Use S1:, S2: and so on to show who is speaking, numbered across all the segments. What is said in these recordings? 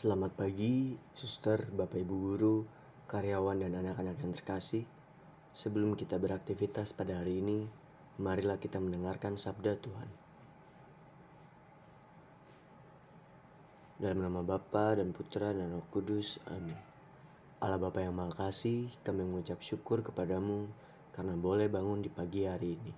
S1: Selamat pagi, suster, bapak ibu guru, karyawan dan anak-anak yang terkasih. Sebelum kita beraktivitas pada hari ini, marilah kita mendengarkan sabda Tuhan. Dalam nama Bapa dan Putra dan Roh Kudus, amin. Allah Bapa yang Maha Kasih, kami mengucap syukur kepadamu karena boleh bangun di pagi hari ini.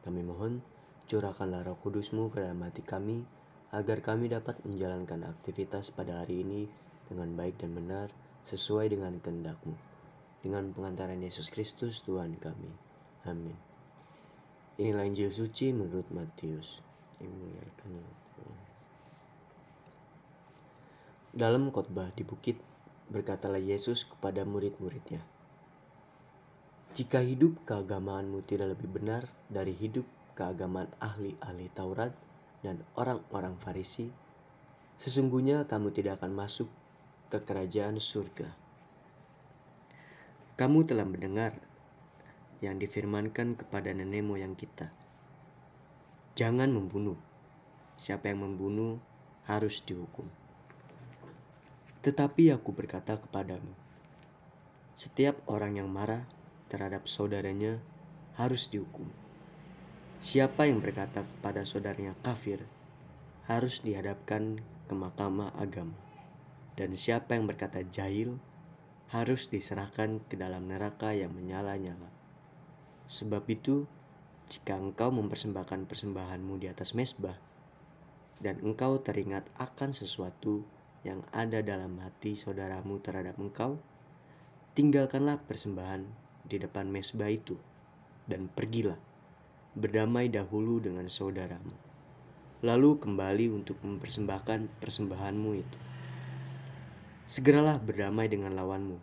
S1: Kami mohon, curahkanlah roh kudusmu ke dalam hati kami, agar kami dapat menjalankan aktivitas pada hari ini dengan baik dan benar sesuai dengan kehendak-Mu. Dengan pengantaran Yesus Kristus Tuhan kami. Amin. Inilah Injil suci menurut Matius. Dalam khotbah di bukit, berkatalah Yesus kepada murid-muridnya, Jika hidup keagamaanmu tidak lebih benar dari hidup keagamaan ahli-ahli Taurat dan orang-orang Farisi, sesungguhnya kamu tidak akan masuk ke kerajaan surga. Kamu telah mendengar yang difirmankan kepada nenek moyang kita. Jangan membunuh. Siapa yang membunuh harus dihukum. Tetapi aku berkata kepadamu, setiap orang yang marah terhadap saudaranya harus dihukum. Siapa yang berkata kepada saudaranya kafir harus dihadapkan ke mahkamah agama. Dan siapa yang berkata jahil harus diserahkan ke dalam neraka yang menyala-nyala. Sebab itu, jika engkau mempersembahkan persembahanmu di atas mesbah, dan engkau teringat akan sesuatu yang ada dalam hati saudaramu terhadap engkau, tinggalkanlah persembahan di depan mesbah itu, dan pergilah berdamai dahulu dengan saudaramu. Lalu kembali untuk mempersembahkan persembahanmu itu. Segeralah berdamai dengan lawanmu,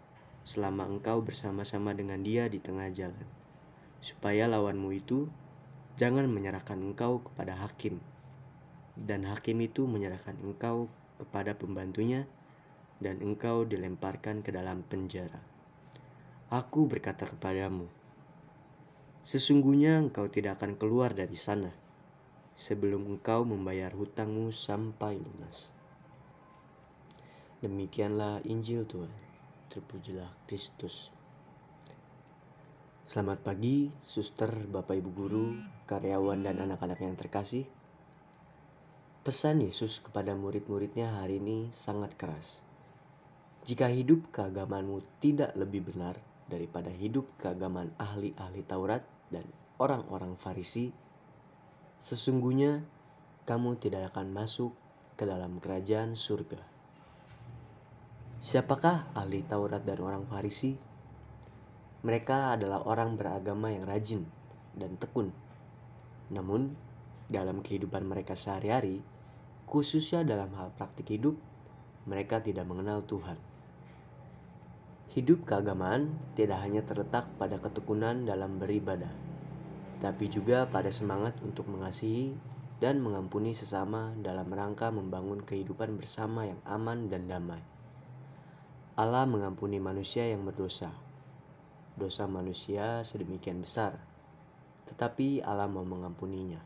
S1: selama engkau bersama-sama dengan dia di tengah jalan, supaya lawanmu itu jangan menyerahkan engkau kepada hakim, dan hakim itu menyerahkan engkau kepada pembantunya, dan engkau dilemparkan ke dalam penjara. Aku berkata kepadamu, Sesungguhnya engkau tidak akan keluar dari sana sebelum engkau membayar hutangmu sampai lunas. Demikianlah Injil Tuhan. Terpujilah Kristus. Selamat pagi, suster, bapak ibu guru, karyawan dan anak-anak yang terkasih. Pesan Yesus kepada murid-muridnya hari ini sangat keras. Jika hidup keagamaanmu tidak lebih benar daripada hidup keagamaan ahli-ahli Taurat dan orang-orang Farisi, sesungguhnya kamu tidak akan masuk ke dalam kerajaan surga. Siapakah ahli Taurat dan orang Farisi? Mereka adalah orang beragama yang rajin dan tekun. Namun, dalam kehidupan mereka sehari-hari, khususnya dalam hal praktik hidup, mereka tidak mengenal Tuhan. Hidup keagamaan tidak hanya terletak pada ketekunan dalam beribadah, tapi juga pada semangat untuk mengasihi dan mengampuni sesama dalam rangka membangun kehidupan bersama yang aman dan damai. Allah mengampuni manusia yang berdosa. Dosa manusia sedemikian besar, tetapi Allah mau mengampuninya.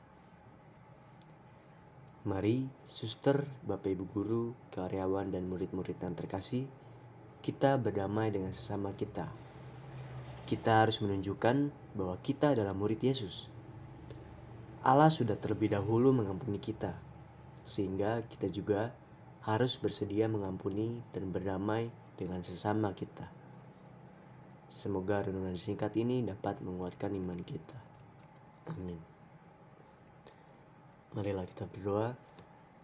S1: Mari, suster, bapak ibu guru, karyawan, dan murid-murid yang terkasih, kita berdamai dengan sesama kita. Kita harus menunjukkan bahwa kita adalah murid Yesus. Allah sudah terlebih dahulu mengampuni kita, sehingga kita juga harus bersedia mengampuni dan berdamai dengan sesama kita. Semoga renungan singkat ini dapat menguatkan iman kita. Amin. Marilah kita berdoa.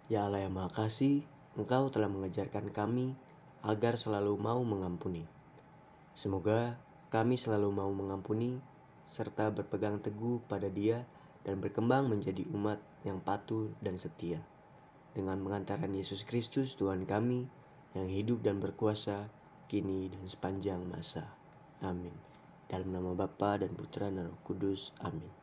S1: Ya Allah yang Maha Kasih, Engkau telah mengajarkan kami agar selalu mau mengampuni. Semoga kami selalu mau mengampuni serta berpegang teguh pada Dia dan berkembang menjadi umat yang patuh dan setia. Dengan mengantarkan Yesus Kristus Tuhan kami yang hidup dan berkuasa kini dan sepanjang masa. Amin. Dalam nama Bapa dan Putra dan Roh Kudus. Amin.